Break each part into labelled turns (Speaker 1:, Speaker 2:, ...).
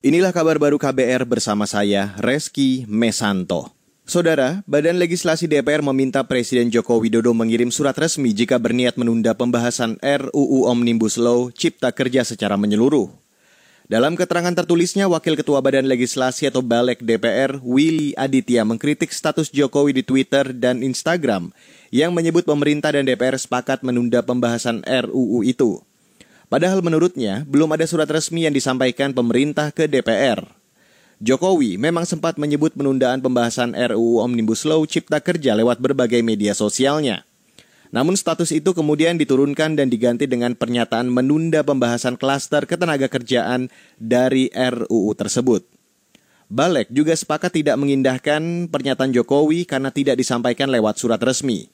Speaker 1: Inilah kabar baru KBR bersama saya, Reski Mesanto. Saudara, Badan Legislasi DPR meminta Presiden Joko Widodo mengirim surat resmi jika berniat menunda pembahasan RUU Omnibus Law Cipta Kerja secara menyeluruh. Dalam keterangan tertulisnya, Wakil Ketua Badan Legislasi atau Balek DPR, Willy Aditya mengkritik status Jokowi di Twitter dan Instagram yang menyebut pemerintah dan DPR sepakat menunda pembahasan RUU itu. Padahal menurutnya, belum ada surat resmi yang disampaikan pemerintah ke DPR. Jokowi memang sempat menyebut penundaan pembahasan RUU Omnibus Law Cipta Kerja lewat berbagai media sosialnya. Namun status itu kemudian diturunkan dan diganti dengan pernyataan menunda pembahasan klaster ketenaga kerjaan dari RUU tersebut. Balek juga sepakat tidak mengindahkan pernyataan Jokowi karena tidak disampaikan lewat surat resmi.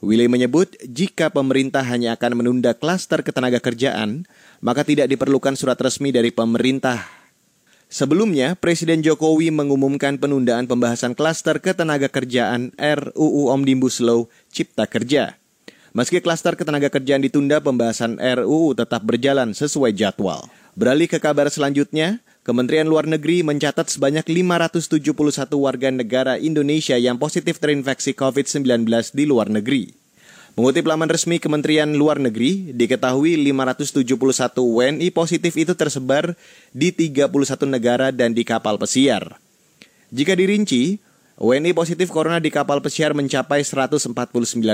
Speaker 1: Willy menyebut jika pemerintah hanya akan menunda klaster ketenaga kerjaan, maka tidak diperlukan surat resmi dari pemerintah. Sebelumnya, Presiden Jokowi mengumumkan penundaan pembahasan klaster ketenaga kerjaan RUU Omnibus Law Cipta Kerja. Meski klaster ketenaga kerjaan ditunda, pembahasan RUU tetap berjalan sesuai jadwal. Beralih ke kabar selanjutnya, Kementerian Luar Negeri mencatat sebanyak 571 warga negara Indonesia yang positif terinfeksi COVID-19 di luar negeri. Mengutip laman resmi Kementerian Luar Negeri, diketahui 571 WNI positif itu tersebar di 31 negara dan di kapal pesiar. Jika dirinci, WNI positif corona di kapal pesiar mencapai 149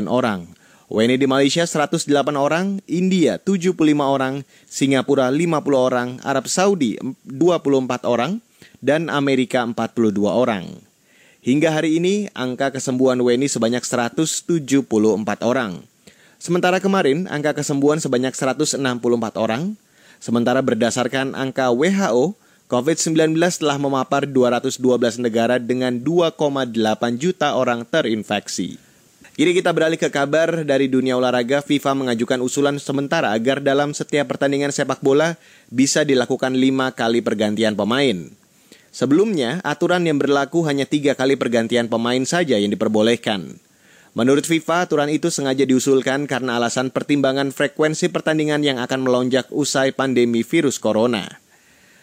Speaker 1: orang. WNI di Malaysia 108 orang, India 75 orang, Singapura 50 orang, Arab Saudi 24 orang, dan Amerika 42 orang. Hingga hari ini, angka kesembuhan WNI sebanyak 174 orang. Sementara kemarin, angka kesembuhan sebanyak 164 orang. Sementara berdasarkan angka WHO, COVID-19 telah memapar 212 negara dengan 2,8 juta orang terinfeksi. Kini kita beralih ke kabar dari dunia olahraga. FIFA mengajukan usulan sementara agar dalam setiap pertandingan sepak bola bisa dilakukan lima kali pergantian pemain. Sebelumnya, aturan yang berlaku hanya tiga kali pergantian pemain saja yang diperbolehkan. Menurut FIFA, aturan itu sengaja diusulkan karena alasan pertimbangan frekuensi pertandingan yang akan melonjak usai pandemi virus corona.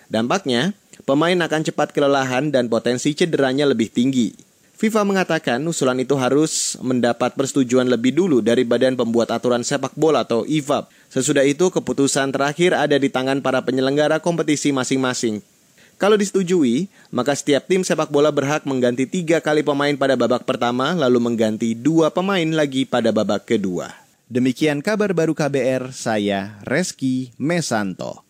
Speaker 1: Dampaknya, pemain akan cepat kelelahan dan potensi cederanya lebih tinggi. FIFA mengatakan usulan itu harus mendapat persetujuan lebih dulu dari Badan Pembuat Aturan Sepak Bola atau IFAB. Sesudah itu, keputusan terakhir ada di tangan para penyelenggara kompetisi masing-masing. Kalau disetujui, maka setiap tim sepak bola berhak mengganti tiga kali pemain pada babak pertama, lalu mengganti dua pemain lagi pada babak kedua. Demikian kabar baru KBR, saya Reski Mesanto.